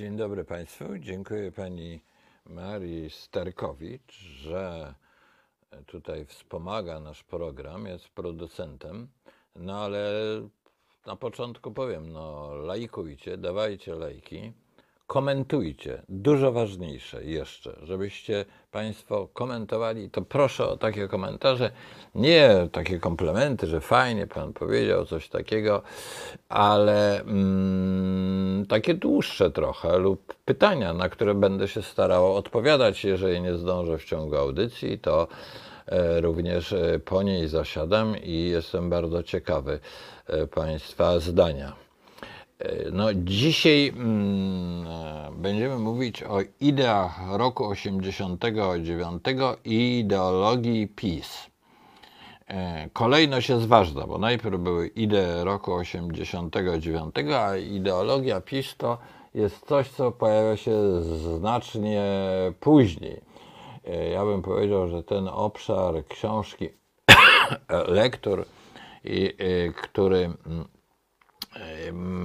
Dzień dobry Państwu. Dziękuję Pani Marii Sterkowicz, że tutaj wspomaga nasz program, jest producentem. No ale na początku powiem, no lajkujcie, dawajcie lajki, komentujcie. Dużo ważniejsze jeszcze, żebyście Państwo komentowali, to proszę o takie komentarze, nie takie komplementy, że fajnie Pan powiedział coś takiego, ale mm, takie dłuższe trochę lub pytania, na które będę się starał odpowiadać. Jeżeli nie zdążę w ciągu audycji, to e, również e, po niej zasiadam i jestem bardzo ciekawy e, Państwa zdania. No, dzisiaj mm, będziemy mówić o ideach roku 89 i ideologii PiS. Kolejność jest ważna, bo najpierw były idee roku 89, a ideologia PiS to jest coś, co pojawia się znacznie później. Ja bym powiedział, że ten obszar książki lektur, który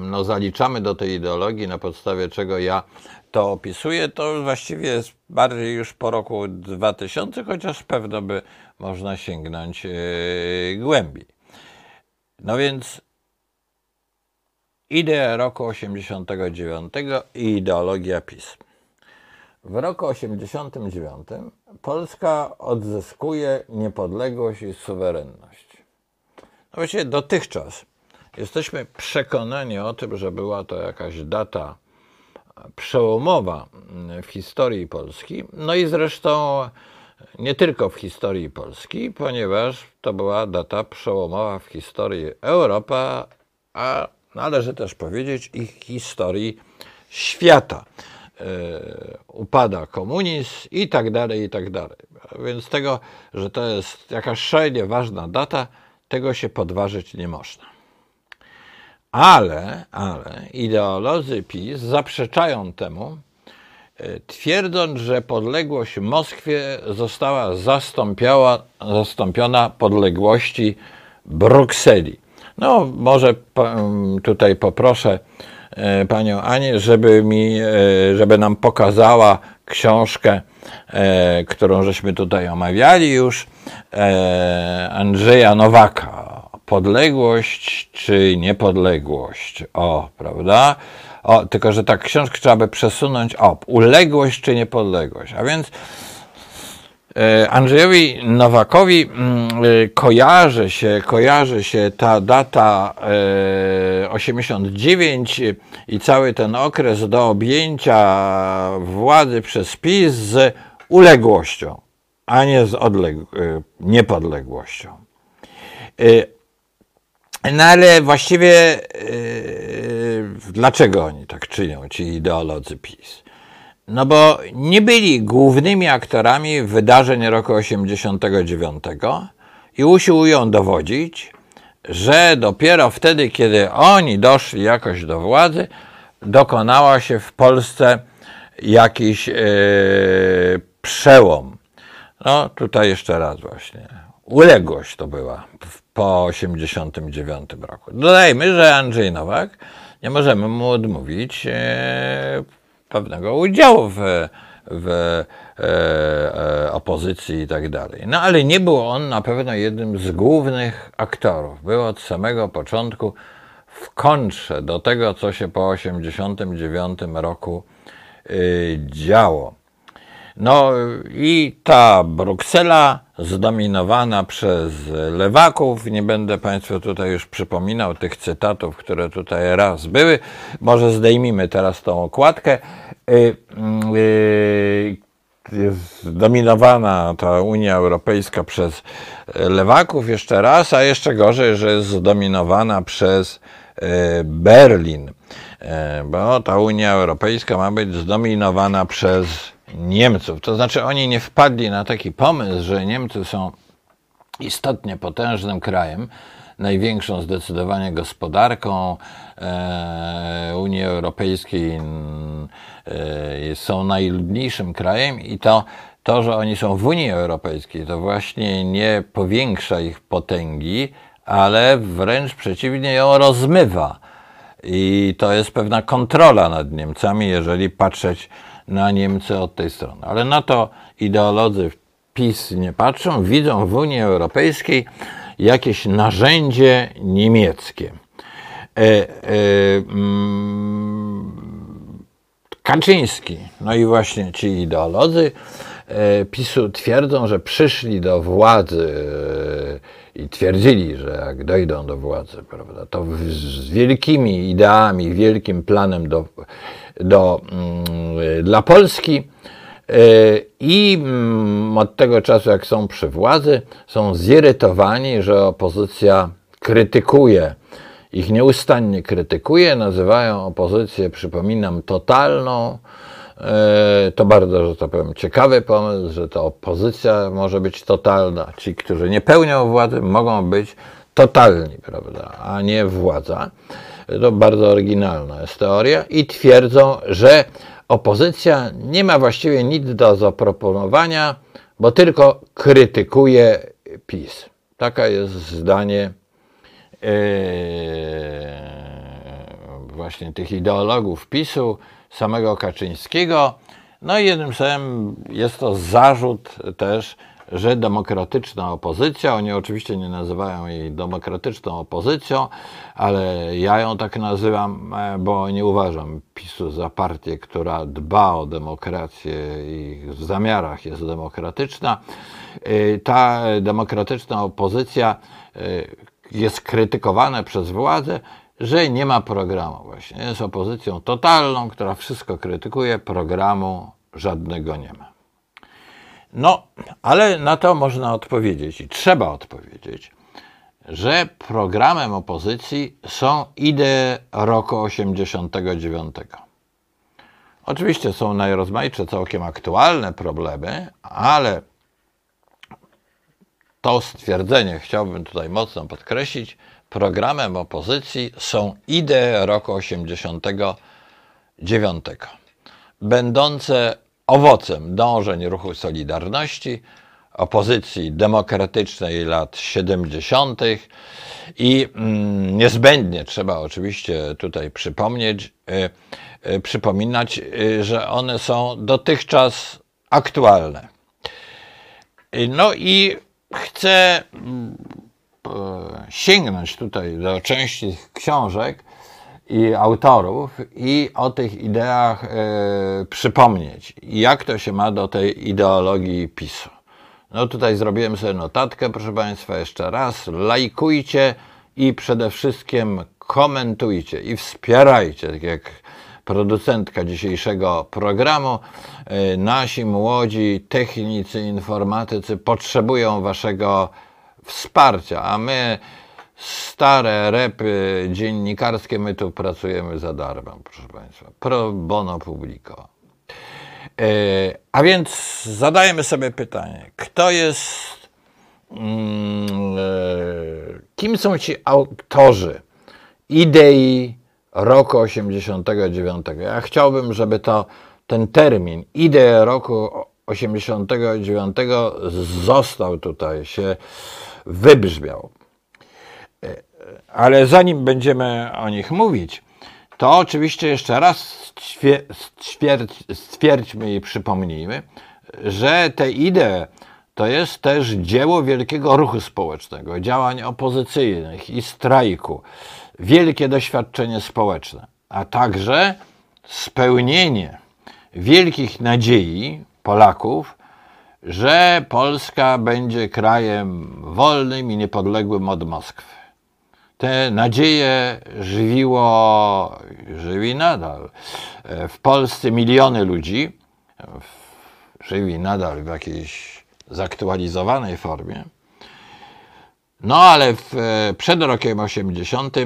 no, zaliczamy do tej ideologii, na podstawie czego ja to opisuję, to właściwie jest bardziej już po roku 2000, chociaż pewno by można sięgnąć yy, głębiej. No więc idea roku 89 i ideologia PiS. W roku 89 Polska odzyskuje niepodległość i suwerenność. No właściwie dotychczas Jesteśmy przekonani o tym, że była to jakaś data przełomowa w historii Polski, no i zresztą nie tylko w historii Polski, ponieważ to była data przełomowa w historii Europy, a należy też powiedzieć i historii świata. Yy, upada komunizm i tak dalej, i tak dalej. Więc tego, że to jest jakaś szalenie ważna data, tego się podważyć nie można. Ale, ale ideolodzy PiS zaprzeczają temu, e, twierdząc, że podległość Moskwie została zastąpiona podległości Brukseli. No, może tutaj poproszę e, panią Anię, żeby, mi, e, żeby nam pokazała książkę, którą żeśmy tutaj omawiali już, Andrzeja Nowaka podległość czy niepodległość. O, prawda? O, tylko, że tak książkę trzeba by przesunąć. O, uległość czy niepodległość. A więc e, Andrzejowi Nowakowi mm, e, kojarzy się, kojarzy się ta data 89 e, i cały ten okres do objęcia władzy przez PiS z uległością, a nie z odleg- niepodległością. No ale właściwie yy, dlaczego oni tak czynią, ci ideolodzy PiS? No bo nie byli głównymi aktorami wydarzeń roku 89 i usiłują dowodzić, że dopiero wtedy, kiedy oni doszli jakoś do władzy, dokonała się w Polsce jakiś yy, przełom. No tutaj jeszcze raz właśnie. Uległość to była po 1989 roku. Dodajmy, że Andrzej Nowak, nie możemy mu odmówić e, pewnego udziału w, w e, e, opozycji i tak dalej. No ale nie był on na pewno jednym z głównych aktorów. Był od samego początku w kontrze do tego, co się po 1989 roku działo. No i ta Bruksela zdominowana przez lewaków, nie będę Państwu tutaj już przypominał tych cytatów, które tutaj raz były, może zdejmijmy teraz tą okładkę. Y, y, jest zdominowana ta Unia Europejska przez lewaków jeszcze raz, a jeszcze gorzej, że jest zdominowana przez y, Berlin, bo ta Unia Europejska ma być zdominowana przez Niemców. To znaczy, oni nie wpadli na taki pomysł, że Niemcy są istotnie potężnym krajem, największą zdecydowanie gospodarką e, Unii Europejskiej, e, są najludniejszym krajem i to, to, że oni są w Unii Europejskiej, to właśnie nie powiększa ich potęgi, ale wręcz przeciwnie ją rozmywa. I to jest pewna kontrola nad Niemcami, jeżeli patrzeć na Niemcy od tej strony. Ale na to ideolodzy PiS nie patrzą, widzą w Unii Europejskiej jakieś narzędzie niemieckie. E, e, mm, Kaczyński, no i właśnie ci ideolodzy e, PiSu twierdzą, że przyszli do władzy e, i twierdzili, że jak dojdą do władzy, prawda, to z wielkimi ideami, wielkim planem do, do, mm, dla Polski e, i mm, od tego czasu, jak są przy władzy, są zirytowani, że opozycja krytykuje ich nieustannie krytykuje, nazywają opozycję, przypominam, totalną. E, to bardzo, że to powiem, ciekawy pomysł, że to opozycja może być totalna. Ci, którzy nie pełnią władzy, mogą być totalni, prawda, a nie władza. To bardzo oryginalna jest teoria i twierdzą, że opozycja nie ma właściwie nic do zaproponowania, bo tylko krytykuje PiS. Taka jest zdanie Yy, właśnie tych ideologów PiSu, samego Kaczyńskiego. No i jednym słowem jest to zarzut też, że demokratyczna opozycja, oni oczywiście nie nazywają jej demokratyczną opozycją, ale ja ją tak nazywam, e, bo nie uważam PiSu za partię, która dba o demokrację i w zamiarach jest demokratyczna. E, ta demokratyczna opozycja e, jest krytykowane przez władzę, że nie ma programu właśnie. Jest opozycją totalną, która wszystko krytykuje, programu żadnego nie ma. No, ale na to można odpowiedzieć i trzeba odpowiedzieć, że programem opozycji są idee roku 89. Oczywiście są najrozmaitsze, całkiem aktualne problemy, ale to stwierdzenie chciałbym tutaj mocno podkreślić. Programem opozycji są idee roku 89, będące owocem dążeń ruchu Solidarności, opozycji demokratycznej lat 70. i mm, niezbędnie trzeba oczywiście tutaj przypomnieć, y, y, przypominać, y, że one są dotychczas aktualne. No i chcę mm, sięgnąć tutaj do części książek i autorów i o tych ideach e, przypomnieć. Jak to się ma do tej ideologii PiSu. No tutaj zrobiłem sobie notatkę, proszę Państwa, jeszcze raz. Lajkujcie i przede wszystkim komentujcie i wspierajcie, tak jak producentka dzisiejszego programu. E, nasi młodzi technicy, informatycy potrzebują Waszego wsparcia, a my stare repy dziennikarskie, my tu pracujemy za darmo, proszę Państwa. Pro bono publico. E, a więc zadajemy sobie pytanie, kto jest, mm, e, kim są ci autorzy idei roku 89. Ja chciałbym, żeby to, ten termin, ideę roku 89 został tutaj, się wybrzmiał. Ale zanim będziemy o nich mówić, to oczywiście jeszcze raz stwierdźmy i przypomnijmy, że te idee to jest też dzieło wielkiego ruchu społecznego, działań opozycyjnych i strajku, wielkie doświadczenie społeczne, a także spełnienie wielkich nadziei Polaków, że Polska będzie krajem wolnym i niepodległym od Moskwy. Te nadzieje żywiło, żywi nadal w Polsce miliony ludzi, żywi nadal w jakiejś zaktualizowanej formie. No ale w, przed rokiem 80 e,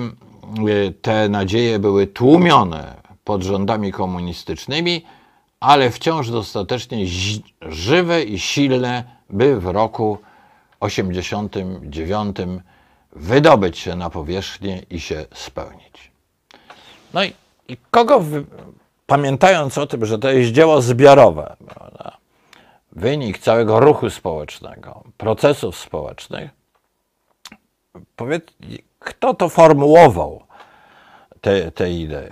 te nadzieje były tłumione pod rządami komunistycznymi, ale wciąż dostatecznie żywe i silne, by w roku 89 wydobyć się na powierzchnię i się spełnić. No i, i kogo, wy, pamiętając o tym, że to jest dzieło zbiorowe, prawda, wynik całego ruchu społecznego, procesów społecznych, powiedz, kto to formułował, te, te idee?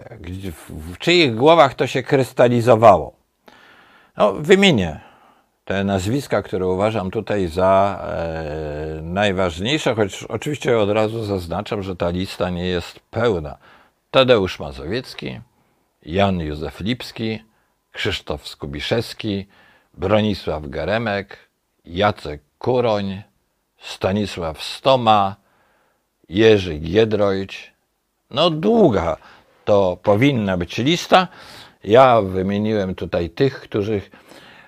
W czyich głowach to się krystalizowało? No, wymienię te nazwiska, które uważam tutaj za e, najważniejsze, choć oczywiście od razu zaznaczam, że ta lista nie jest pełna. Tadeusz Mazowiecki, Jan Józef Lipski, Krzysztof Skubiszewski, Bronisław Geremek, Jacek Kuroń, Stanisław Stoma, Jerzy Giedroyć. No długa to powinna być lista. Ja wymieniłem tutaj tych, których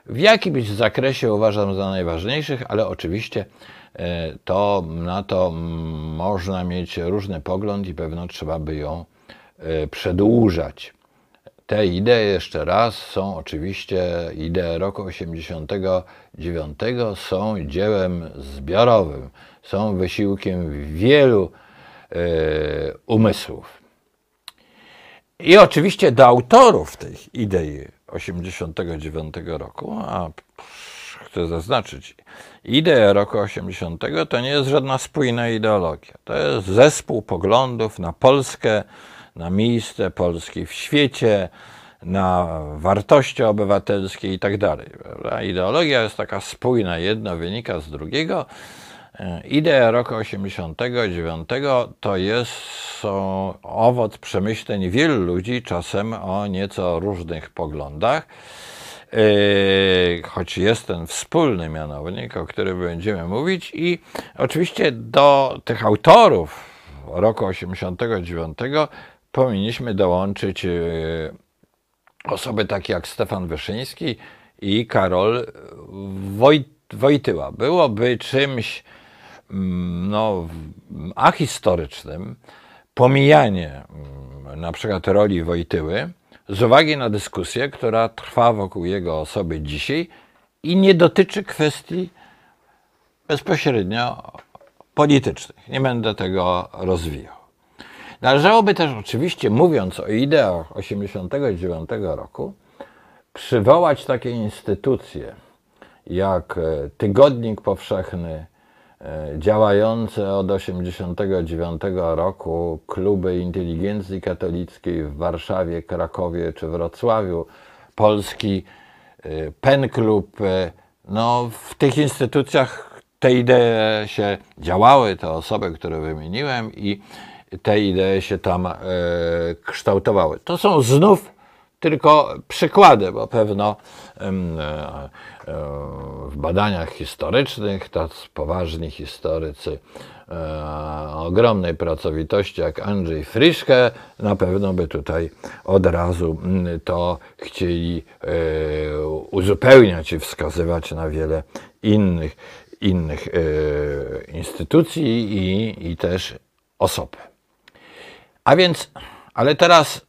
w jakimś zakresie uważam za najważniejszych, ale oczywiście e, to na to można mieć różny pogląd i pewno trzeba by ją e, przedłużać. Te idee, jeszcze raz, są oczywiście idee roku 89, są dziełem zbiorowym, są wysiłkiem wielu y, umysłów. I oczywiście do autorów tych idei 89 roku, a chcę zaznaczyć, idea roku 80 to nie jest żadna spójna ideologia. To jest zespół poglądów na Polskę, na miejsce Polski w świecie, na wartości obywatelskie i tak dalej. Ideologia jest taka spójna, jedno wynika z drugiego. E, idea roku 89 to jest owoc przemyśleń wielu ludzi, czasem o nieco różnych poglądach, e, choć jest ten wspólny mianownik, o którym będziemy mówić i oczywiście do tych autorów roku 89 powinniśmy dołączyć e, osoby takie jak Stefan Wyszyński i Karol Woj, Wojtyła. Byłoby czymś mm, no, ahistorycznym pomijanie mm, na przykład roli Wojtyły z uwagi na dyskusję, która trwa wokół jego osoby dzisiaj i nie dotyczy kwestii bezpośrednio politycznych. Nie będę tego rozwijał. Należałoby też oczywiście, mówiąc o ideach 1989 roku, przywołać takie instytucje jak e, Tygodnik Powszechny, działające od 1989 roku kluby inteligencji katolickiej w Warszawie, Krakowie czy Wrocławiu, Polski e, Pen Klub. No, w tych instytucjach te idee się działały, te osoby, które wymieniłem i te idee się tam e, kształtowały. To są znów tylko przykłady, bo pewno e, e, w badaniach historycznych tacy poważni historycy o ogromnej pracowitości jak Andrzej Friszke na pewno by tutaj od razu to chcieli uzupełniać i wskazywać na wiele innych, innych instytucji i, i też osób. A więc, ale teraz,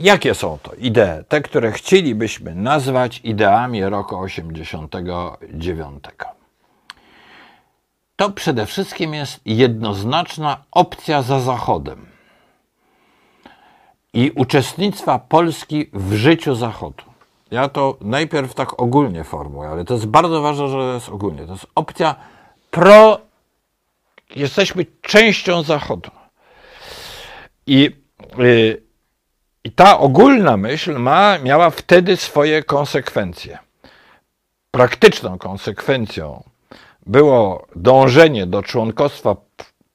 jakie są to idee? Te, które chcielibyśmy nazwać ideami roku 89. To przede wszystkim jest jednoznaczna opcja za Zachodem i uczestnictwa Polski w życiu Zachodu. Ja to najpierw tak ogólnie formułuję, ale to jest bardzo ważne, że to jest ogólnie. To jest opcja pro. Jesteśmy częścią Zachodu. I, y, i ta ogólna myśl ma, miała wtedy swoje konsekwencje. Praktyczną konsekwencją było dążenie do członkostwa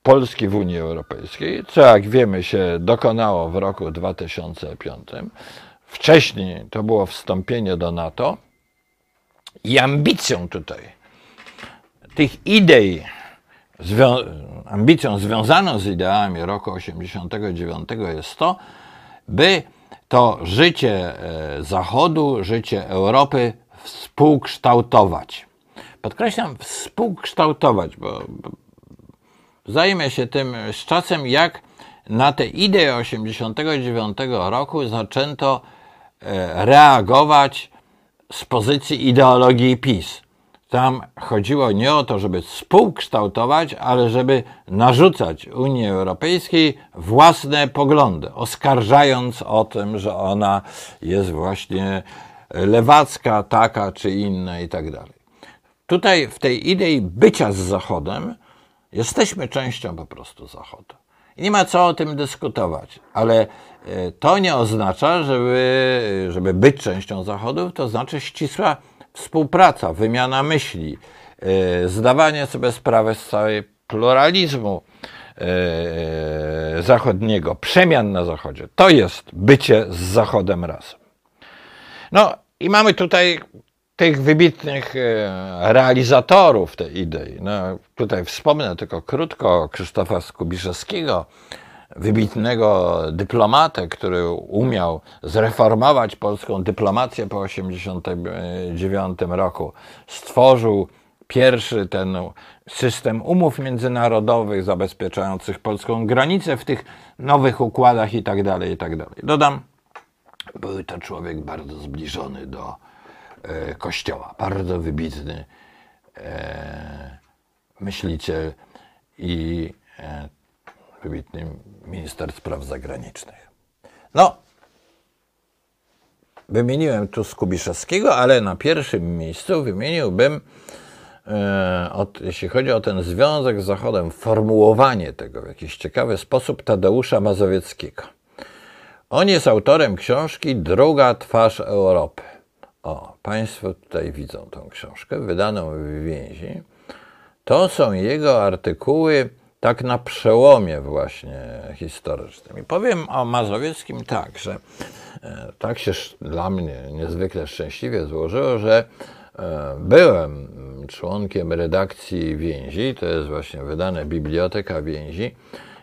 Polski w Unii Europejskiej, co jak wiemy się dokonało w roku 2005. Wcześniej to było wstąpienie do NATO i ambicją tutaj tych idei zwią ambicją związaną z ideami roku 89 jest to, by to życie e, Zachodu, życie Europy współkształtować. Podkreślam współkształtować, bo zajmę się tym z czasem, jak na te idee 89 roku zaczęto e, reagować z pozycji ideologii PiS. Tam chodziło nie o to, żeby współkształtować, ale żeby narzucać Unii Europejskiej własne poglądy, oskarżając o tym, że ona jest właśnie lewacka, taka czy inna i tak dalej. Tutaj w tej idei bycia z Zachodem jesteśmy częścią po prostu Zachodu. I nie ma co o tym dyskutować, ale e, to nie oznacza, żeby, żeby być częścią Zachodu, to znaczy ścisła współpraca, wymiana myśli, e, zdawanie sobie sprawy z całej pluralizmu zachodniego, przemian na Zachodzie. To jest bycie z Zachodem razem. No i mamy tutaj tych wybitnych e, realizatorów tej idei. No, tutaj wspomnę tylko krótko Krzysztofa Skubiszewskiego, wybitnego dyplomatę, który umiał zreformować polską dyplomację po 1989 roku. Stworzył pierwszy ten system umów międzynarodowych zabezpieczających polską granicę w tych nowych układach i tak dalej, i tak. Dodam, był to człowiek bardzo zbliżony do e, Kościoła, bardzo wybitny e, myśliciel i e, wybitny minister spraw zagranicznych. No, wymieniłem tu Skubiszewskiego, ale na pierwszym miejscu wymieniłbym, od, jeśli chodzi o ten związek z Zachodem, formułowanie tego w jakiś ciekawy sposób Tadeusza Mazowieckiego. On jest autorem książki Druga twarz Europy. O, Państwo tutaj widzą tą książkę, wydaną w więzi. To są jego artykuły tak na przełomie właśnie historycznym. I powiem o Mazowieckim tak, że e, tak się dla mnie niezwykle szczęśliwie złożyło, że e, byłem członkiem redakcji Więzi, to jest właśnie wydane Biblioteka Więzi,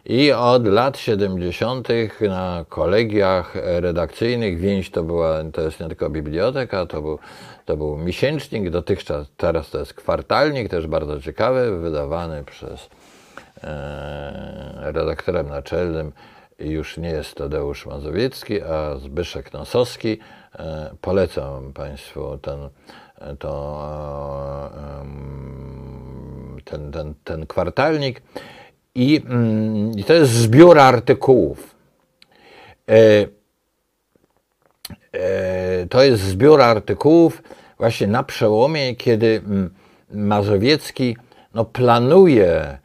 i od lat 70. na kolegiach redakcyjnych więź to była, to jest nie tylko biblioteka, to był, to był miesięcznik, dotychczas, teraz to jest kwartalnik, też bardzo ciekawy, wydawany przez redaktorem naczelnym już nie jest Tadeusz Mazowiecki, a Zbyszek Nosowski. E, polecam Państwu ten, to, e, ten, ten, ten kwartalnik. I, mm, I, to jest zbiór artykułów. E, e, to jest zbiór artykułów właśnie na przełomie, kiedy mm, Mazowiecki no, planuje,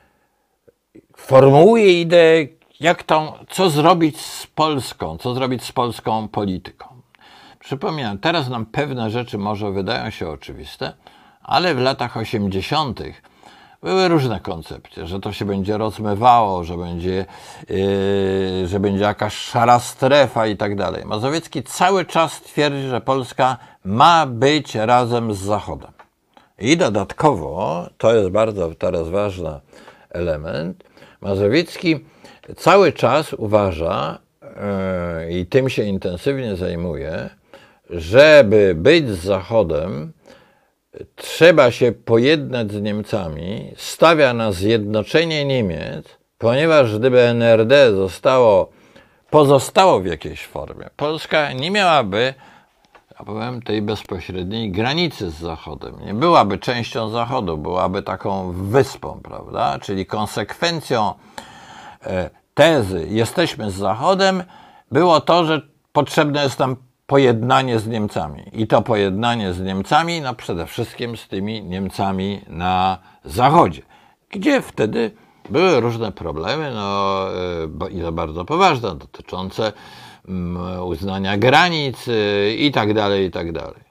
formułuje ideę, jak tą, co zrobić z Polską, co zrobić z polską polityką. Przypominam, teraz nam pewne rzeczy może wydają się oczywiste, ale w latach 80 były różne koncepcje, że to się będzie rozmywało, że będzie, yy, że będzie jakaś szara strefa i tak dalej. Mazowiecki cały czas twierdzi, że Polska ma być razem z Zachodem. I dodatkowo, to jest bardzo teraz ważny element, Mazowiecki cały czas uważa, yy, i tym się intensywnie zajmuje, żeby być z Zachodem, trzeba się pojednać z Niemcami, stawia na zjednoczenie Niemiec, ponieważ gdyby NRD zostało, pozostało w jakiejś formie, Polska nie miałaby, ja powiem, tej bezpośredniej granicy z Zachodem. Nie byłaby częścią Zachodu, byłaby taką wyspą, prawda? Czyli konsekwencją e, tezy jesteśmy z Zachodem było to, że potrzebne jest nam pojednanie z Niemcami. I to pojednanie z Niemcami, no przede wszystkim z tymi Niemcami na Zachodzie, gdzie wtedy były różne problemy, no e, i to bardzo poważne, dotyczące uznania granic i tak dalej, i tak dalej.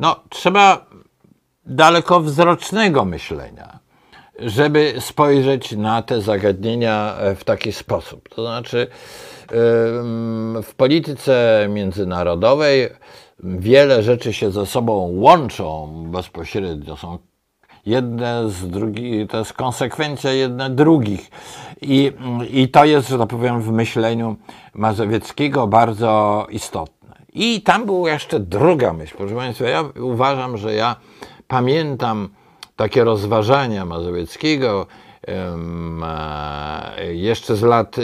No, trzeba dalekowzrocznego myślenia, żeby spojrzeć na te zagadnienia w taki sposób. To znaczy, w polityce międzynarodowej wiele rzeczy się ze sobą łączą bezpośrednio, są jedne z drugich, to jest konsekwencja jedne drugich. I, I to jest, że tak powiem, w myśleniu Mazowieckiego bardzo istotne. I tam była jeszcze druga myśl. Proszę Państwa, ja uważam, że ja pamiętam takie rozważania Mazowieckiego, jeszcze z lat,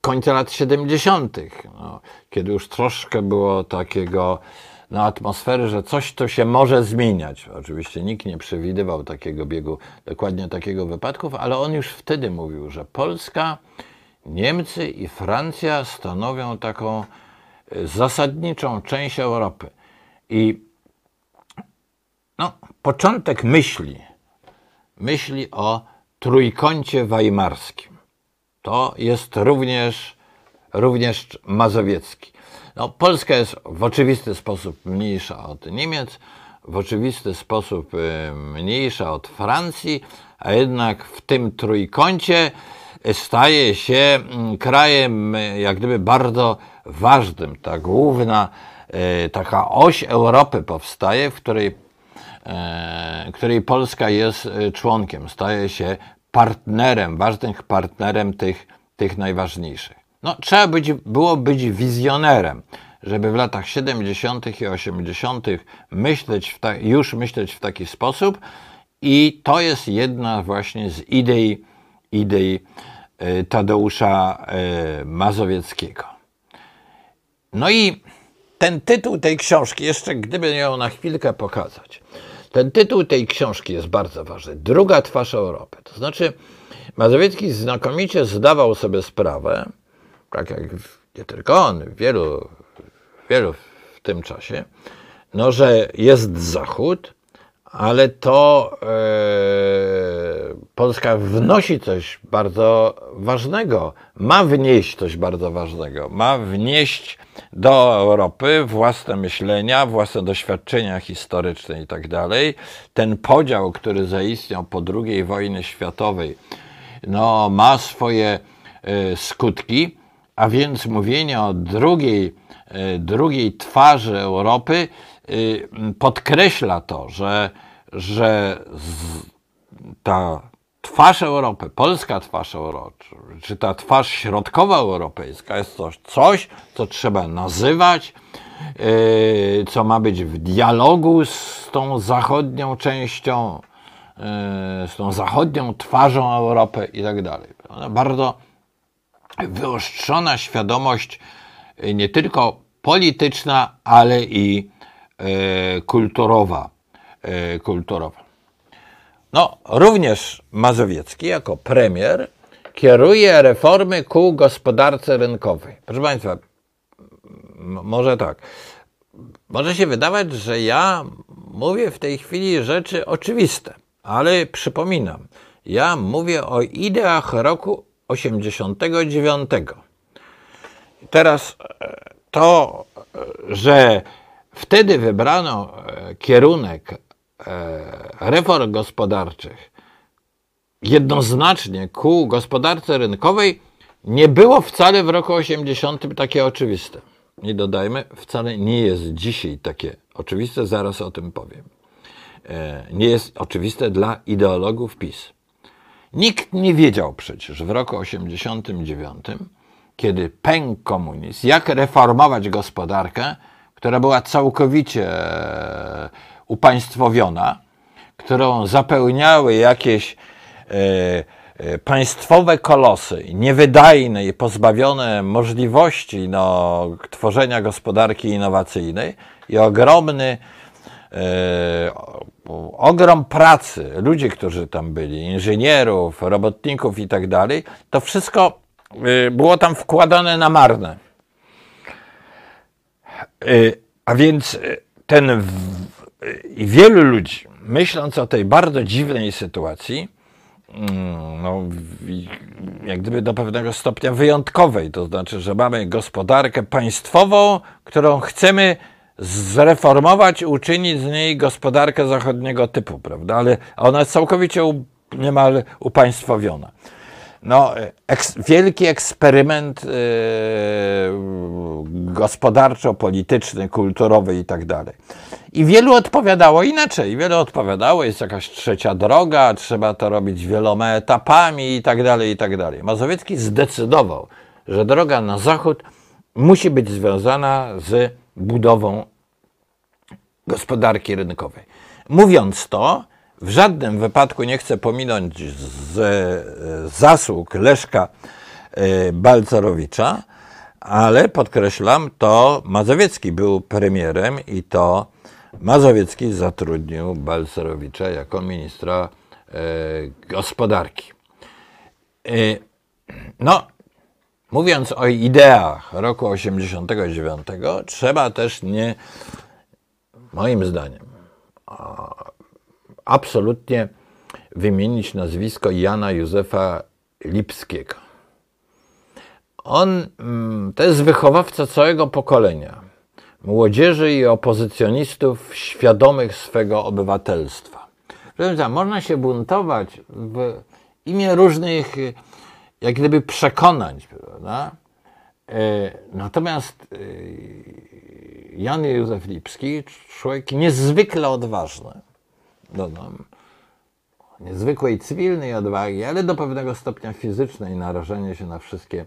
końca lat 70., no, kiedy już troszkę było takiego no, atmosfery, że coś to się może zmieniać. Oczywiście nikt nie przewidywał takiego biegu, dokładnie takiego wypadków, ale on już wtedy mówił, że Polska, Niemcy i Francja stanowią taką e, zasadniczą część Europy. I no, początek myśli, myśli o trójkącie weimarskim. to jest również, również mazowiecki. No, Polska jest w oczywisty sposób mniejsza od Niemiec, w oczywisty sposób y, mniejsza od Francji, a jednak w tym trójkącie staje się mm, krajem y, jak gdyby bardzo ważnym. Ta główna, y, taka oś Europy powstaje, w której, której Polska jest członkiem, staje się partnerem, ważnym partnerem tych, tych najważniejszych. No, trzeba być, było być wizjonerem, żeby w latach 70. i 80. myśleć ta, już myśleć w taki sposób, i to jest jedna właśnie z idei, idei e, Tadeusza e, Mazowieckiego. No i ten tytuł tej książki, jeszcze gdyby ją na chwilkę pokazać, ten tytuł tej książki jest bardzo ważny. Druga twarz Europy. To znaczy, Mazowiecki znakomicie zdawał sobie sprawę, tak jak nie tylko on, wielu, wielu w tym czasie, no, że jest Zachód, ale to e, Polska wnosi coś bardzo ważnego, ma wnieść coś bardzo ważnego, ma wnieść do Europy własne myślenia, własne doświadczenia historyczne i tak dalej. Ten podział, który zaistniał po II wojnie światowej, no, ma swoje e, skutki, a więc mówienie o drugiej, e, drugiej twarzy Europy y, podkreśla to, że, że ta twarz Europy, polska twarz Europy, czy ta twarz środkowa europejska jest coś, coś co trzeba nazywać, y, co ma być w dialogu z tą zachodnią częścią, z tą zachodnią twarzą Europy i tak dalej. Bardzo wyostrzona świadomość y, nie tylko polityczna, ale i e, kulturowa. E, kulturowa. No, również Mazowiecki jako premier kieruje reformy ku gospodarce rynkowej. Proszę Państwa, może tak. Może się wydawać, że ja mówię w tej chwili rzeczy oczywiste, ale przypominam, ja mówię o ideach roku 89. Teraz e, to, że wtedy wybrano e, kierunek e, reform gospodarczych jednoznacznie ku gospodarce rynkowej, nie było wcale w roku 80 takie oczywiste. Nie dodajmy, wcale nie jest dzisiaj takie oczywiste, zaraz o tym powiem. Nie jest oczywiste dla ideologów PiS. Nikt nie wiedział przecież w roku 89, kiedy pękł komunizm, jak reformować gospodarkę, która była całkowicie e, upaństwowiona, którą zapełniały jakieś e, e, państwowe kolosy, niewydajne i pozbawione możliwości no, tworzenia gospodarki innowacyjnej i ogromny ogrom pracy, ludzi, którzy tam byli, inżynierów, robotników i tak dalej, to wszystko y, było tam wkładane na marne. Y, a więc y, ten i wielu ludzi, myśląc o tej bardzo dziwnej sytuacji, mm, no, jak gdyby do pewnego stopnia wyjątkowej, to znaczy, że mamy gospodarkę państwową, którą chcemy zreformować, uczynić z niej gospodarkę zachodniego typu, prawda? Ale ona jest całkowicie u, niemal upaństwowiona. No, eks, wielki eksperyment yy, gospodarczo-polityczny, kulturowy i tak dalej. I wielu odpowiadało inaczej. Wielu odpowiadało, jest jakaś trzecia droga, trzeba to robić wieloma etapami i tak dalej, i tak dalej. Mazowiecki zdecydował, że droga na zachód musi być związana z budową gospodarki rynkowej. Mówiąc to, w żadnym wypadku nie chcę pominąć z e, zasług Leszka e, Balcerowicza, ale podkreślam, to Mazowiecki był premierem i to Mazowiecki zatrudnił Balcerowicza jako ministra e, gospodarki. No, mówiąc o ideach roku 89, trzeba też nie moim zdaniem, absolutnie wymienić nazwisko Jana Józefa Lipskiego. On mm, to jest wychowawca całego pokolenia młodzieży i opozycjonistów świadomych swego obywatelstwa. Można się buntować w imię różnych, jak gdyby, przekonań, prawda? E, natomiast e, Jan Józef Lipski, człowiek niezwykle odważny, dodam, niezwykłej cywilnej odwagi, ale do pewnego stopnia fizycznej, narażenie się na wszystkie,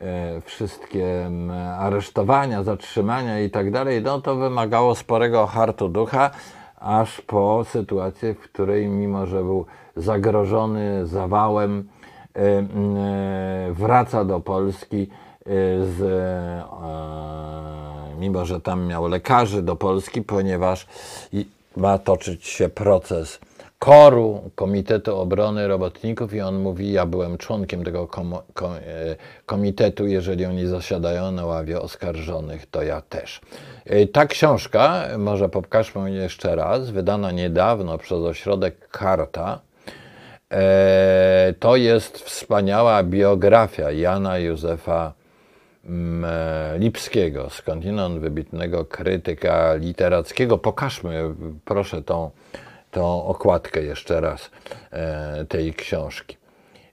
e, wszystkie aresztowania, zatrzymania i tak dalej, no to wymagało sporego hartu ducha, aż po sytuację, w której mimo, że był zagrożony zawałem, wraca do Polski z mimo że tam miał lekarzy do Polski, ponieważ ma toczyć się proces koru Komitetu Obrony Robotników i on mówi, ja byłem członkiem tego kom kom e, komitetu, jeżeli oni zasiadają na ławie oskarżonych, to ja też. E, ta książka, może pokażmy jeszcze raz, wydana niedawno przez ośrodek Karta, e, to jest wspaniała biografia Jana Józefa Lipskiego, skądinąd wybitnego krytyka literackiego. Pokażmy, proszę, tą, tą okładkę jeszcze raz e, tej książki.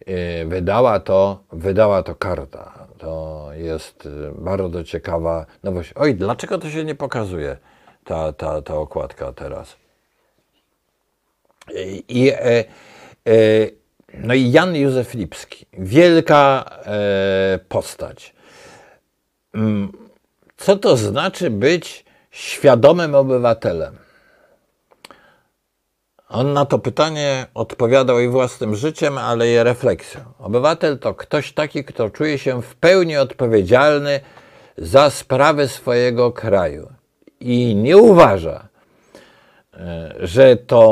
E, wydała to, wydała to karta. To jest bardzo ciekawa nowość. Oj, dlaczego to się nie pokazuje, ta, ta, ta okładka teraz? I, e, e, no i Jan Józef Lipski, wielka e, postać Mm, co to znaczy być świadomym obywatelem? On na to pytanie odpowiadał i własnym życiem, ale i refleksją. Obywatel to ktoś taki, kto czuje się w pełni odpowiedzialny za sprawy swojego kraju i nie uważa, e, że to,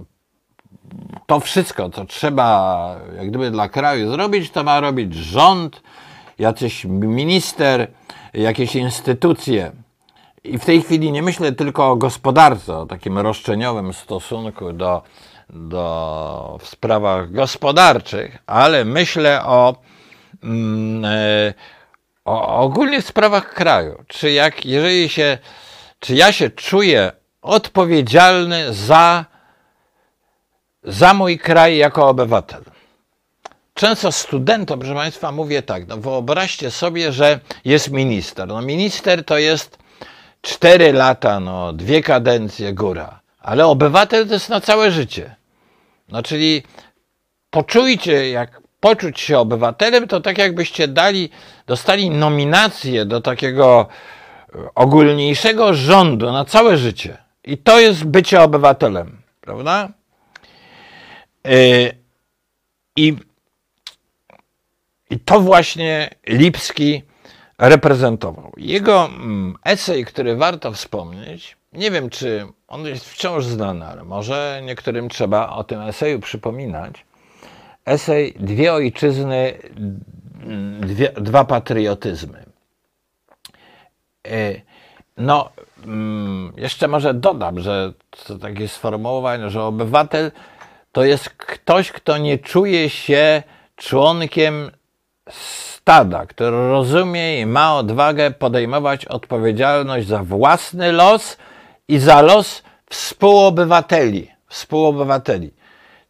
e, to wszystko, co trzeba jak gdyby dla kraju zrobić, to ma robić rząd, jacyś minister, jakieś instytucje. I w tej chwili nie myślę tylko o gospodarce, o takim roszczeniowym stosunku do, do w sprawach gospodarczych, ale myślę o, mm, e, o ogólnie sprawach kraju. Czy jak, jeżeli się, czy ja się czuję odpowiedzialny za, za mój kraj jako obywatel? Często studentom, proszę Państwa, mówię tak, no wyobraźcie sobie, że jest minister. No minister to jest cztery lata, no dwie kadencje, góra. Ale obywatel to jest na całe życie. No czyli poczujcie, jak poczuć się obywatelem, to tak jakbyście dali, dostali nominację do takiego ogólniejszego rządu na całe życie. I to jest bycie obywatelem, prawda? Yy, I i to właśnie Lipski reprezentował. Jego mm, esej, który warto wspomnieć, nie wiem czy on jest wciąż znany, ale może niektórym trzeba o tym eseju przypominać. Esej Dwie ojczyzny, dwie, dwa patriotyzmy. E, no, mm, jeszcze może dodam, że to takie sformułowanie, że obywatel to jest ktoś, kto nie czuje się członkiem stada, który rozumie i ma odwagę podejmować odpowiedzialność za własny los i za los współobywateli. współobywateli.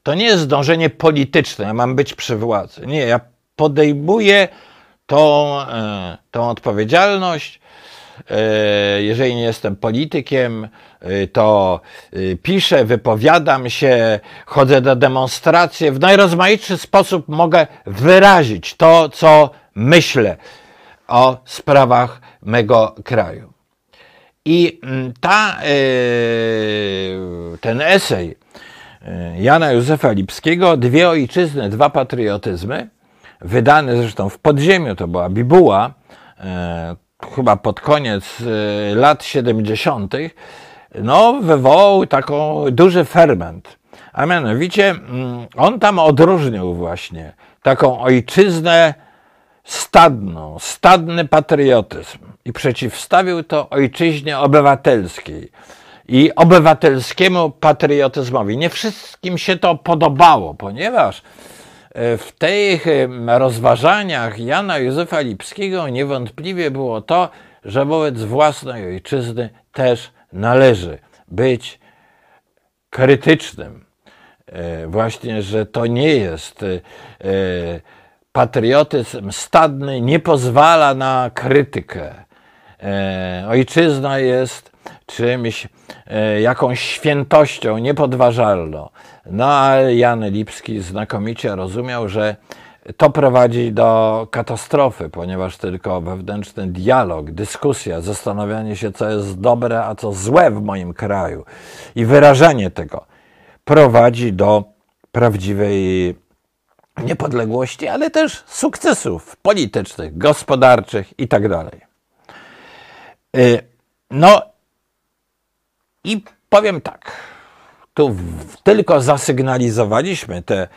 To nie jest dążenie polityczne, ja mam być przy władzy. Nie, ja podejmuję tą, e, tą odpowiedzialność. E, jeżeli nie jestem politykiem, Y, to y, piszę, wypowiadam się, chodzę do demonstracji. W najrozmaitszy sposób mogę wyrazić to, co myślę o sprawach mego kraju. I mm, ta, ten esej Jana Józefa Lipskiego, Dwie ojczyzny, dwa patriotyzmy, wydany zresztą w podziemiu, to była bibuła, chyba pod koniec lat 70., no, wywołał taką duży ferment. A mianowicie mm, on tam odróżnił właśnie taką ojczyznę stadną, stadny patriotyzm i przeciwstawił to ojczyźnie obywatelskiej i obywatelskiemu patriotyzmowi. Nie wszystkim się to podobało, ponieważ w tych rozważaniach Jana Józefa Lipskiego niewątpliwie było to, że wobec własnej ojczyzny też należy być krytycznym. E, właśnie, że to nie jest e, patriotyzm stadny, nie pozwala na krytykę. E, ojczyzna jest czymś, jakąś świętością niepodważalną. No ale Jan Lipski znakomicie rozumiał, że to prowadzi do katastrofy, ponieważ tylko wewnętrzny dialog, dyskusja, zastanawianie się, co jest dobre, a co złe w moim kraju i wyrażanie tego prowadzi do prawdziwej niepodległości, ale też sukcesów politycznych, gospodarczych itd. Tak y, no i powiem tak, tu tylko zasygnalizowaliśmy te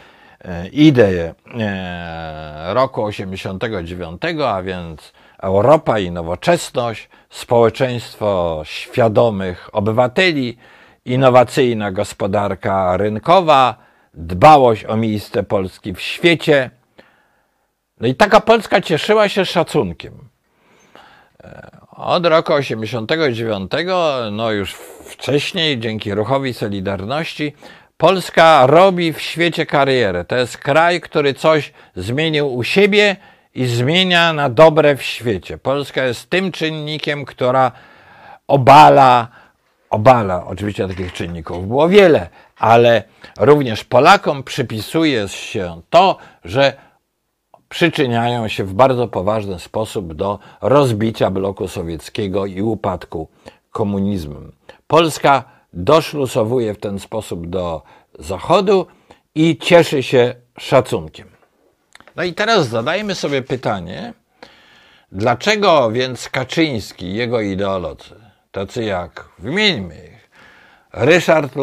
E, ideę e, roku 89, a więc Europa i nowoczesność, społeczeństwo świadomych obywateli, innowacyjna gospodarka rynkowa, dbałość o miejsce Polski w świecie. No i taka Polska cieszyła się szacunkiem. Od roku 89, no już wcześniej, dzięki ruchowi Solidarności, Polska robi w świecie karierę. To jest kraj, który coś zmienił u siebie i zmienia na dobre w świecie. Polska jest tym czynnikiem, która obala, obala, oczywiście takich czynników było wiele, ale również Polakom przypisuje się to, że przyczyniają się w bardzo poważny sposób do rozbicia bloku sowieckiego i upadku komunizmu. Polska doszlusowuje w ten sposób do Zachodu i cieszy się szacunkiem. No i teraz zadajmy sobie pytanie, dlaczego więc Kaczyński i jego ideolodzy, tacy jak, wymieńmy ich, Ryszard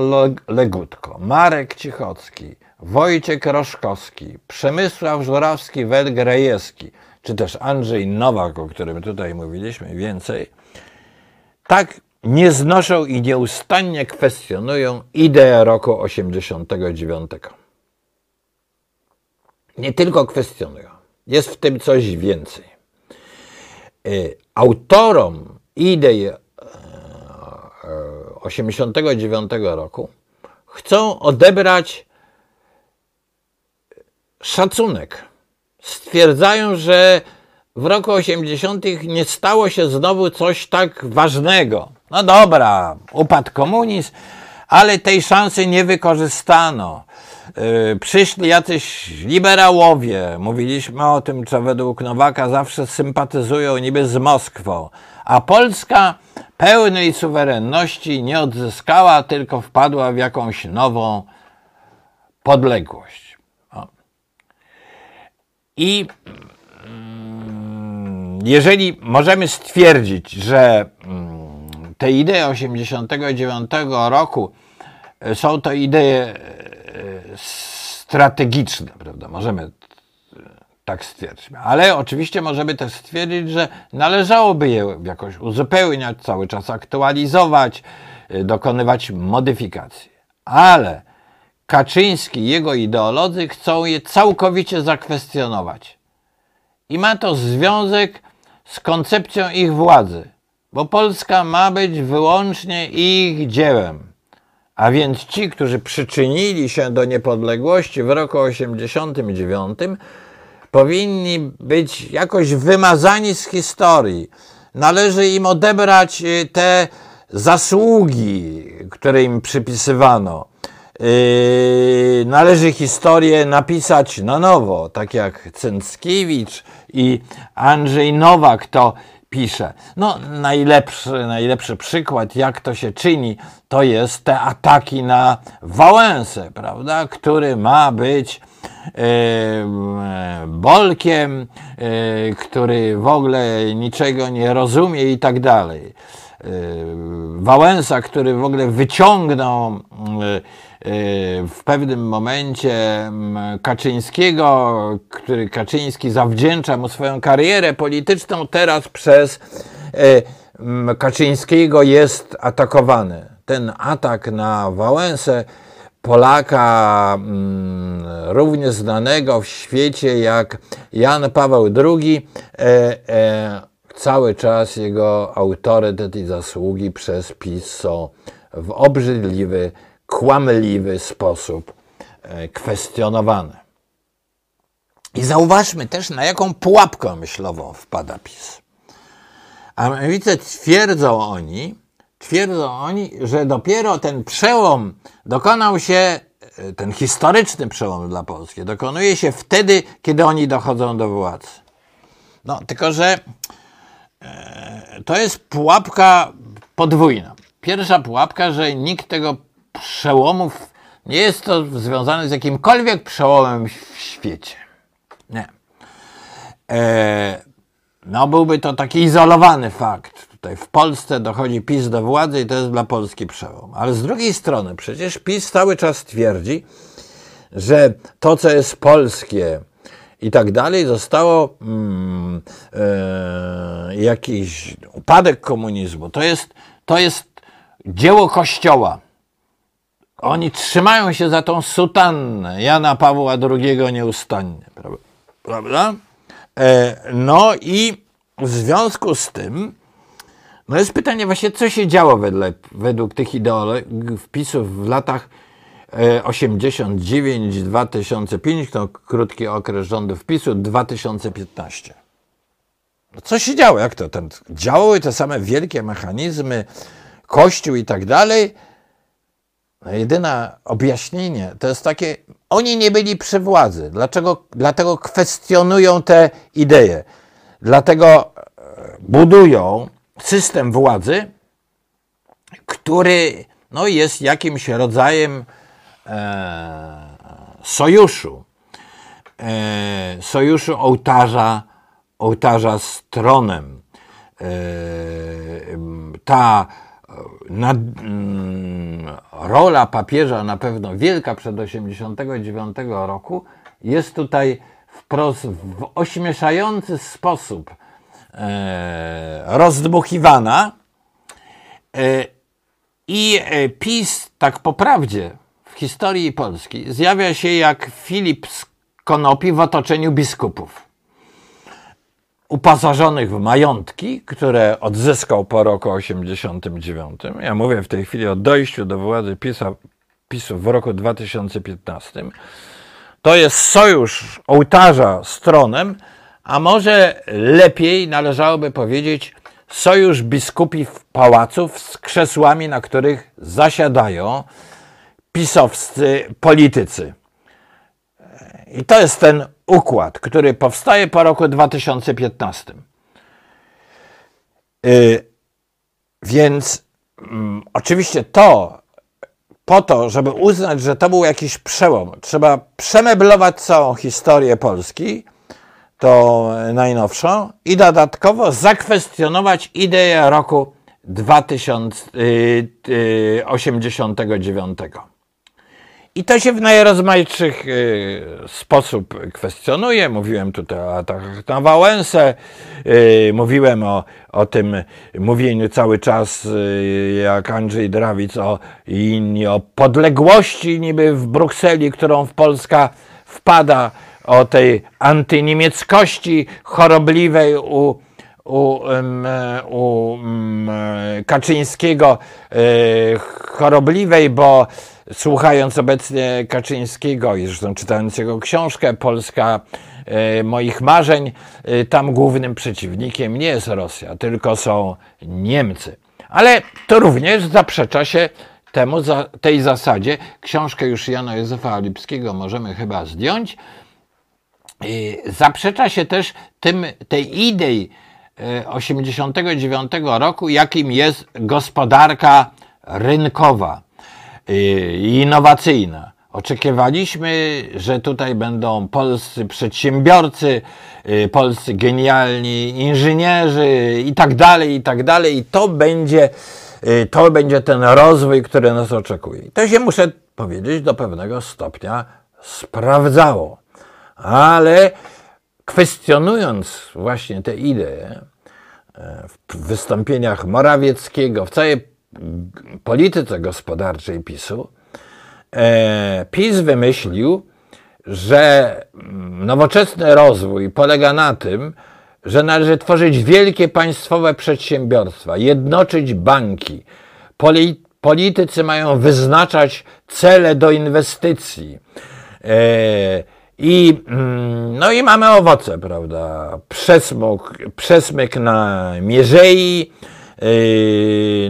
Legutko, Marek Cichocki, Wojciech Roszkowski, Przemysław Żurawski-Welgrejewski, czy też Andrzej Nowak, o którym tutaj mówiliśmy więcej, tak nie znoszą i nieustannie kwestionują ideę roku 89. Nie tylko kwestionują, jest w tym coś więcej. E, autorom idei 89 e, roku chcą odebrać szacunek. Stwierdzają, że w roku 80. nie stało się znowu coś tak ważnego. No dobra, upadł komunizm, ale tej szansy nie wykorzystano. Yy, przyszli jacyś liberałowie, mówiliśmy o tym, co według Nowaka zawsze sympatyzują niby z Moskwą, a Polska pełnej suwerenności nie odzyskała, tylko wpadła w jakąś nową podległość. I mm, jeżeli możemy stwierdzić, że mm, te idee 89 roku e, są to idee e, strategiczne, prawda? Możemy e, tak stwierdzić. Ale oczywiście możemy też stwierdzić, że należałoby je jakoś uzupełniać, cały czas aktualizować, dokonywać modyfikacji. Ale Kaczyński i jego ideolodzy chcą je całkowicie zakwestionować. I ma to związek z koncepcją ich władzy bo Polska ma być wyłącznie ich dziełem. A więc ci, którzy przyczynili się do niepodległości w roku 89, powinni być jakoś wymazani z historii. Należy im odebrać y, te zasługi, które im przypisywano. Yy, należy historię napisać na nowo, tak jak Cęckiewicz i Andrzej Nowak to pisze. No, najlepszy, najlepszy przykład, jak to się czyni, to jest te ataki na Wałęsę, prawda, który ma być e, bolkiem, e, który w ogóle niczego nie rozumie i tak dalej. Wałęsa, który w ogóle wyciągnął w pewnym momencie mm, Kaczyńskiego, który Kaczyński zawdzięcza mu swoją karierę polityczną, teraz przez e, Kaczyńskiego jest atakowany. Ten atak na Wałęsę Polaka mm, równie znanego w świecie jak Jan Paweł II, e, cały czas jego autorytet i zasługi przez PiS są w obrzydliwy, kłamliwy sposób e, kwestionowane. I zauważmy też, na jaką pułapkę myślową wpada PiS. A mianowicie twierdzą oni, twierdzą oni, że dopiero ten przełom dokonał się, e, ten historyczny przełom dla Polski, dokonuje się wtedy, kiedy oni dochodzą do władzy. No, tylko że e, to jest pułapka podwójna. Pierwsza pułapka, że nikt tego przełomu, nie jest to związane z jakimkolwiek przełomem w świecie. Nie. E, no, byłby to taki izolowany fakt. Tutaj w Polsce dochodzi PiS do władzy i to jest dla Polski przełom. Ale z drugiej strony, przecież PiS cały czas twierdzi, że to, co jest polskie i tak dalej, zostało mm, e, jakiś upadek komunizmu. To jest, to jest dzieło Kościoła. Oni trzymają się za tą sutannę Jana Pawła II nieustannie, prawda? E, no i w związku z tym, no jest pytanie właśnie, co się działo wedle, według tych ideologów wpisów w latach 89-2005, e, to krótki okres rządów wpisu, 2015. No co się działo? Jak to? Ten, działały te same wielkie mechanizmy, Kościół i tak dalej. No jedyne objaśnienie to jest takie, oni nie byli przy władzy. Dlaczego? Dlatego kwestionują te idee. Dlatego e, budują system władzy, który no, jest jakimś rodzajem e, sojuszu. E, sojuszu ołtarza, ołtarza z tronem. E, ta mm, rola papieża na pewno wielka przed 89 roku. Jest tutaj wprost w ośmieszający sposób e, rozdmuchiwana e, i e, PiS tak po prawdzie w historii Polski zjawia się jak Filip z Konopi w otoczeniu biskupów uposażonych w majątki, które odzyskał po roku 89. Ja mówię w tej chwili o dojściu do władzy PiSa, PiSu w roku 2015. To jest sojusz ołtarza z tronem, a może lepiej należałoby powiedzieć sojusz biskupów pałaców z krzesłami, na których zasiadają pisowscy politycy. I to jest ten układ, który powstaje po roku 2015. Yy, więc mm, oczywiście to, po to, żeby uznać, że to był jakiś przełom, trzeba przemeblować całą historię Polski, to najnowszą, i dodatkowo zakwestionować ideę roku 2089. I to się w najrozmaitszych y, sposób kwestionuje. Mówiłem tutaj o atakach na Wałęsę, y, mówiłem o, o tym mówieniu cały czas, y, jak Andrzej Drawic o, i inni, o podległości niby w Brukseli, którą w Polska wpada, o tej antyniemieckości chorobliwej u, u, u, u Kaczyńskiego, chorobliwej, bo słuchając obecnie Kaczyńskiego i zresztą czytając jego książkę Polska e, moich marzeń, e, tam głównym przeciwnikiem nie jest Rosja, tylko są Niemcy. Ale to również zaprzecza się temu, tej zasadzie. Książkę już Jana Józefa Lipskiego możemy chyba zdjąć. E, zaprzecza się też tym, tej idei 89 roku, jakim jest gospodarka rynkowa innowacyjna. Oczekiwaliśmy, że tutaj będą polscy przedsiębiorcy, y, polscy genialni inżynierzy i tak dalej, i tak dalej. I to będzie, y, to będzie ten rozwój, który nas oczekuje. I to się, muszę powiedzieć, do pewnego stopnia sprawdzało. Ale kwestionując właśnie te idee w wystąpieniach Morawieckiego, w całej polityce gospodarczej PiSu, e, PiS wymyślił, że mm, nowoczesny rozwój polega na tym, że należy tworzyć wielkie państwowe przedsiębiorstwa, jednoczyć banki. Politycy mają wyznaczać cele do inwestycji. E, I, mm, no i mamy owoce, prawda? Przesmok, przesmyk na mierzei,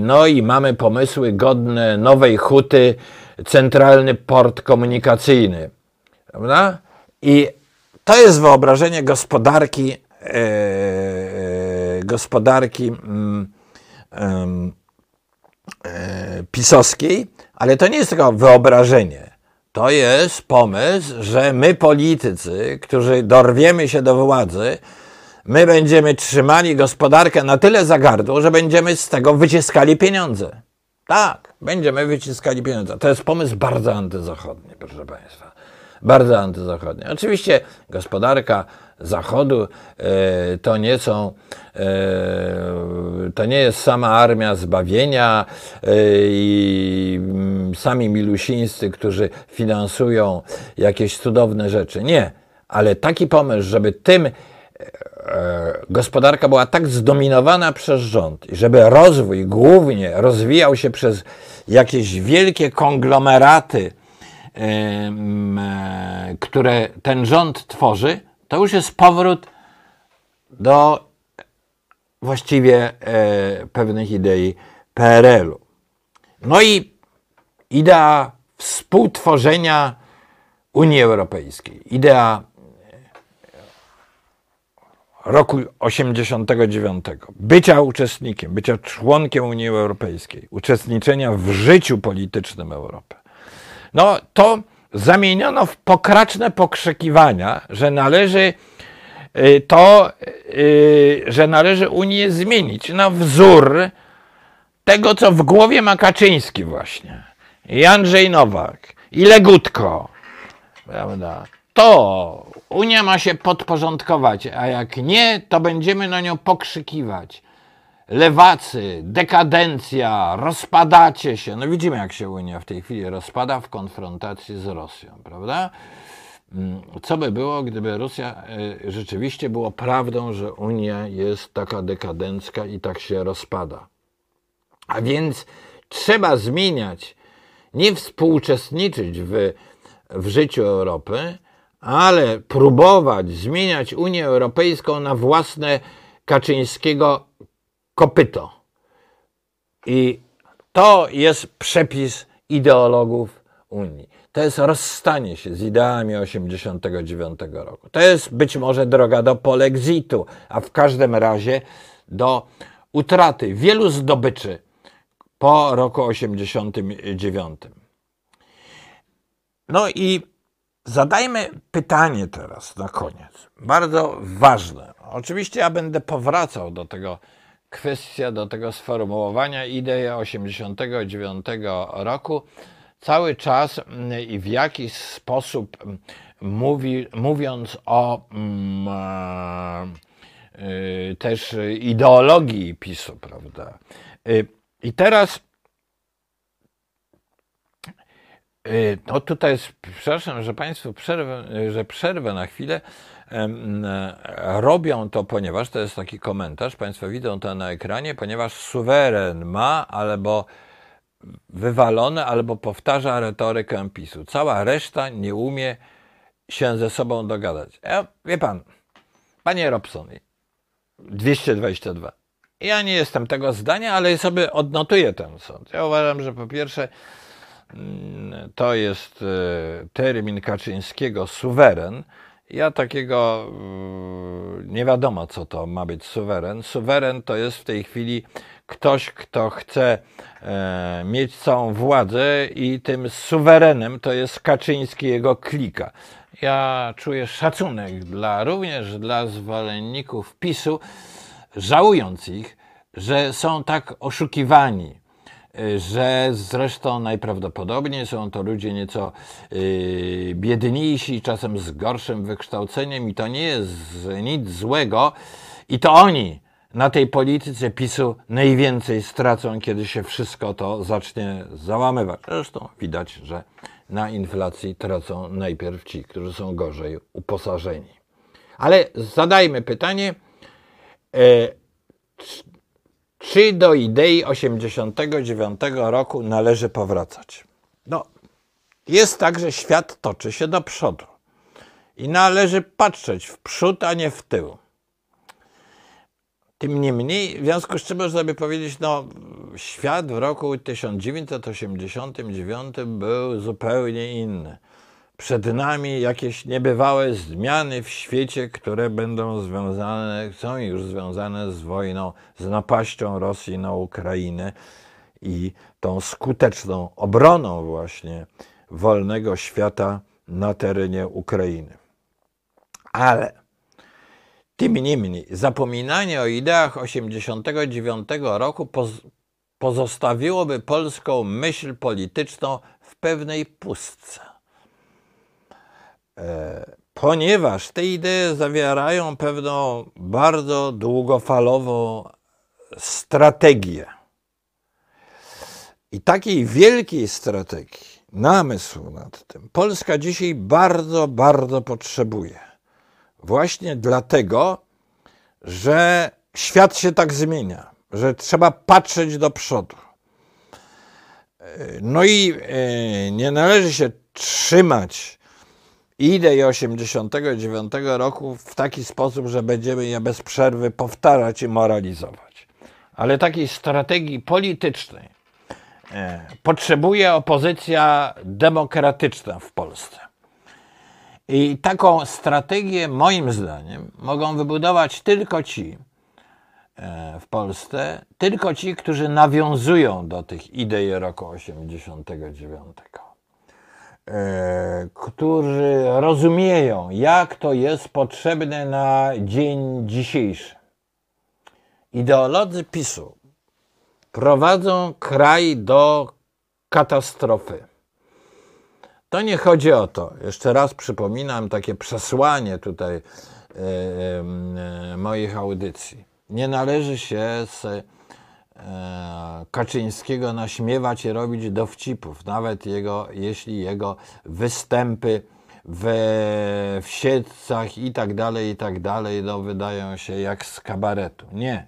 no i mamy pomysły godne nowej huty, centralny port komunikacyjny. Prawda? I to jest wyobrażenie gospodarki, e gospodarki mm, e, pisowskiej, ale to nie jest tylko wyobrażenie. To jest pomysł, że my politycy, którzy dorwiemy się do władzy, my będziemy trzymali gospodarkę na tyle za gardło, że będziemy z tego wyciskali pieniądze. Tak, będziemy wyciskali pieniądze. To jest pomysł bardzo antyzachodni, proszę Państwa bardzo antyzachodnie. Oczywiście gospodarka Zachodu e, to nie są, e, to nie jest sama armia zbawienia e, i mm, sami milusińscy, którzy finansują jakieś cudowne rzeczy. Nie, ale taki pomysł, żeby tym gospodarka była tak zdominowana przez rząd żeby rozwój głównie rozwijał się przez jakieś wielkie konglomeraty które ten rząd tworzy, to już jest powrót do właściwie e, pewnych idei PRL-u. No i idea współtworzenia Unii Europejskiej, idea e, roku 89, bycia uczestnikiem, bycia członkiem Unii Europejskiej, uczestniczenia w życiu politycznym Europy no to zamieniono w pokraczne pokrzykiwania, że należy y, to, y, że należy Unię zmienić na wzór tego, co w głowie ma Kaczyński właśnie. I Andrzej Nowak, i Legutko. Prawda? To Unia ma się podporządkować, a jak nie, to będziemy na nią pokrzykiwać lewacy, dekadencja, rozpadacie się. No widzimy, jak się Unia w tej chwili rozpada w konfrontacji z Rosją, prawda? Mm, co by było, gdyby Rosja e, rzeczywiście było prawdą, że Unia jest taka dekadencka i tak się rozpada? A więc trzeba zmieniać, nie współuczestniczyć w, w życiu Europy, ale próbować zmieniać Unię Europejską na własne Kaczyńskiego kopyto. I to jest przepis ideologów Unii. To jest rozstanie się z ideami 89 roku. To jest być może droga do polexitu, a w każdym razie do utraty wielu zdobyczy po roku 89. No i zadajmy pytanie teraz na koniec. Bardzo ważne. Oczywiście ja będę powracał do tego kwestia do tego sformułowania idei 89 roku cały czas mm, i w jakiś sposób mm, mówi, mówiąc o mm, e, też ideologii PiSu, prawda? Y, I teraz y, no tutaj jest, przepraszam, że Państwu przerwę, że przerwę na chwilę, robią to, ponieważ to jest taki komentarz, Państwo widzą to na ekranie, ponieważ suweren ma albo wywalone, albo powtarza retorykę PiSu. Cała reszta nie umie się ze sobą dogadać. Ja, wie pan, panie Robson, 222. Ja nie jestem tego zdania, ale sobie odnotuję ten sąd. Ja uważam, że po pierwsze to jest e, termin Kaczyńskiego suweren, ja takiego mm, nie wiadomo, co to ma być suweren. Suweren to jest w tej chwili ktoś, kto chce e, mieć całą władzę i tym suwerenem to jest Kaczyński jego klika. Ja czuję szacunek dla, również dla zwolenników PiSu, żałując ich, że są tak oszukiwani że zresztą najprawdopodobniej są to ludzie nieco yy, biedniejsi, czasem z gorszym wykształceniem i to nie jest nic złego. I to oni na tej polityce PiSu najwięcej stracą, kiedy się wszystko to zacznie załamywać. Zresztą widać, że na inflacji tracą najpierw ci, którzy są gorzej uposażeni. Ale zadajmy pytanie, e, czy do idei 89 roku należy powracać? No, jest tak, że świat toczy się do przodu i należy patrzeć w przód, a nie w tył. Tym niemniej, w związku z czym można by powiedzieć, no, świat w roku 1989 był zupełnie inny. Przed nami jakieś niebywałe zmiany w świecie, które będą związane, są już związane z wojną, z napaścią Rosji na Ukrainę i tą skuteczną obroną właśnie wolnego świata na terenie Ukrainy. Ale tym niemniej, zapominanie o ideach 1989 roku pozostawiłoby polską myśl polityczną w pewnej pustce. Ponieważ te idee zawierają pewną bardzo długofalową strategię. I takiej wielkiej strategii, namysłu nad tym, Polska dzisiaj bardzo, bardzo potrzebuje. Właśnie dlatego, że świat się tak zmienia, że trzeba patrzeć do przodu. No i e, nie należy się trzymać idei 89 roku w taki sposób, że będziemy je bez przerwy powtarzać i moralizować. Ale takiej strategii politycznej e, potrzebuje opozycja demokratyczna w Polsce. I taką strategię, moim zdaniem, mogą wybudować tylko ci e, w Polsce, tylko ci, którzy nawiązują do tych idei roku 89. E, którzy rozumieją, jak to jest potrzebne na dzień dzisiejszy. Ideolodzy PiSu prowadzą kraj do katastrofy. To nie chodzi o to. Jeszcze raz przypominam takie przesłanie tutaj e, e, moich audycji. Nie należy się z Kaczyńskiego naśmiewać i robić dowcipów, nawet jego, jeśli jego występy we, w siedcach i tak dalej, i tak dalej, no, wydają się jak z kabaretu. Nie.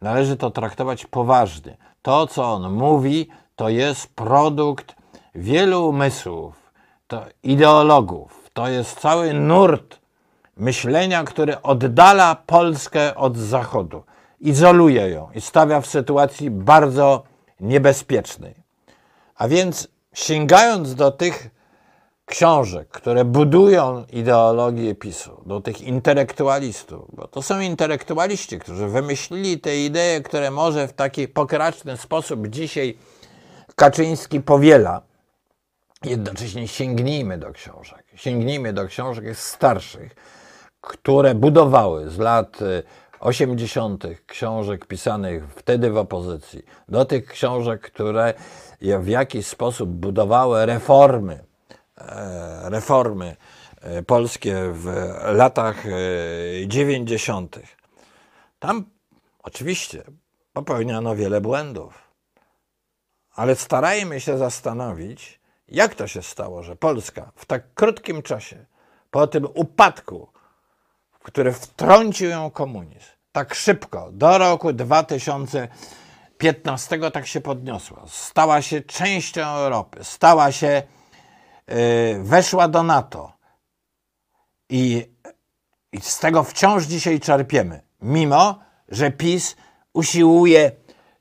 Należy to traktować poważnie. To, co on mówi, to jest produkt wielu umysłów, to ideologów. To jest cały nurt myślenia, który oddala Polskę od Zachodu, izoluje ją i stawia w sytuacji bardzo niebezpiecznej. A więc sięgając do tych książek, które budują ideologię PiSu, do tych intelektualistów, bo to są intelektualiści, którzy wymyślili te idee, które może w taki pokraczny sposób dzisiaj Kaczyński powiela, jednocześnie sięgnijmy do książek. Sięgnijmy do książek starszych, które budowały z lat 80. Y, książek pisanych wtedy w opozycji, do tych książek, które w jakiś sposób budowały reformy, e, reformy e, polskie w latach 90. E, Tam oczywiście popełniano wiele błędów, ale starajmy się zastanowić, jak to się stało, że Polska w tak krótkim czasie, po tym upadku, w który wtrącił ją komunizm, tak szybko, do roku 2015 tak się podniosła, stała się częścią Europy, stała się, yy, weszła do NATO. I, i z tego wciąż dzisiaj czerpiemy, mimo że PiS usiłuje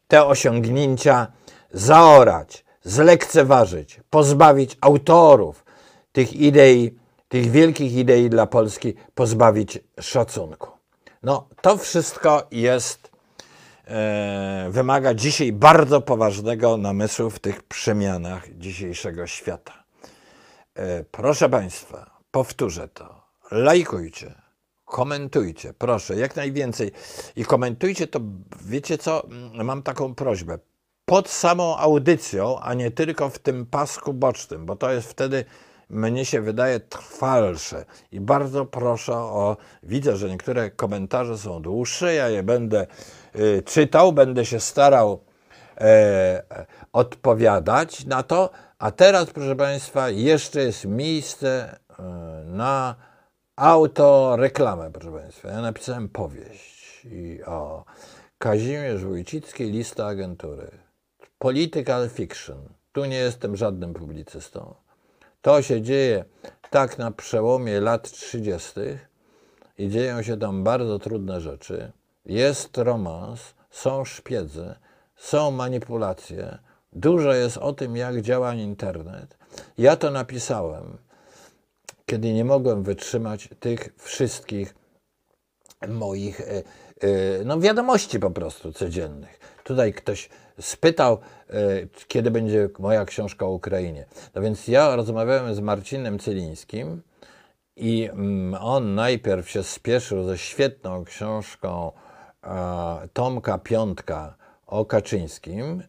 te osiągnięcia zaorać, zlekceważyć, pozbawić autorów tych idei, tych wielkich idei dla Polski, pozbawić szacunku. No, to wszystko jest, e, wymaga dzisiaj bardzo poważnego namysłu w tych przemianach dzisiejszego świata. E, proszę Państwa, powtórzę to. Lajkujcie, komentujcie, proszę, jak najwięcej. I komentujcie to, wiecie co, mam taką prośbę pod samą audycją, a nie tylko w tym pasku bocznym, bo to jest wtedy mnie się wydaje trwalsze. I bardzo proszę o. Widzę, że niektóre komentarze są dłuższe. Ja je będę y, czytał, będę się starał e, odpowiadać na to. A teraz, proszę Państwa, jeszcze jest miejsce e, na autoreklamę, proszę Państwa. Ja napisałem powieść i o Kazimierz Wójcicki, lista agentury. Political fiction. Tu nie jestem żadnym publicystą. To się dzieje tak na przełomie lat 30. i dzieją się tam bardzo trudne rzeczy. Jest romans, są szpiedzy, są manipulacje, dużo jest o tym, jak działa internet. Ja to napisałem, kiedy nie mogłem wytrzymać tych wszystkich moich e, e, no, wiadomości po prostu codziennych. Tutaj ktoś spytał, e, kiedy będzie moja książka o Ukrainie. No więc ja rozmawiałem z Marcinem Cylińskim i mm, on najpierw się spieszył ze świetną książką Tomka Piątka o Kaczyńskim.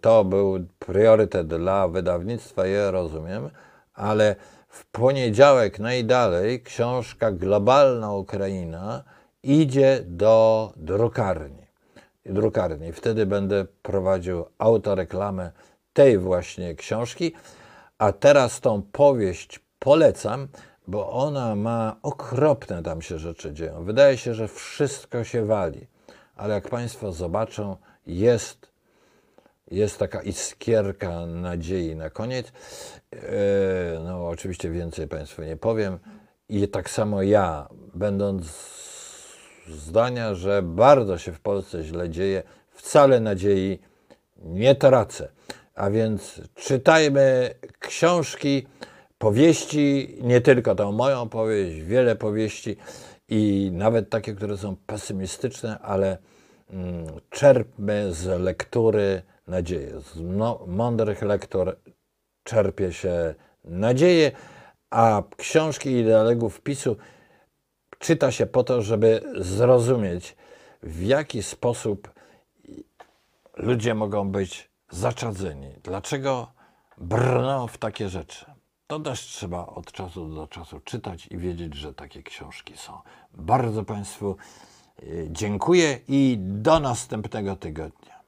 To był priorytet dla wydawnictwa, ja rozumiem, ale w poniedziałek najdalej książka Globalna Ukraina idzie do drukarni. Drukarni. Wtedy będę prowadził autoreklamę tej właśnie książki. A teraz tą powieść polecam, bo ona ma okropne tam się rzeczy dzieją. Wydaje się, że wszystko się wali, ale jak Państwo zobaczą, jest, jest taka iskierka nadziei na koniec. E, no, oczywiście więcej Państwu nie powiem. I tak samo ja, będąc zdania, że bardzo się w Polsce źle dzieje, wcale nadziei nie tracę. A więc czytajmy książki, powieści, nie tylko tą moją powieść, wiele powieści i nawet takie, które są pesymistyczne, ale mm, czerpmy z lektury nadzieję. Z no, mądrych lektur czerpie się nadzieję, a książki ideologów PiSu czyta się po to, żeby zrozumieć, w jaki sposób ludzie mogą być zaczadzeni. Dlaczego brną w takie rzeczy? To też trzeba od czasu do czasu czytać i wiedzieć, że takie książki są. Bardzo Państwu y, dziękuję i do następnego tygodnia.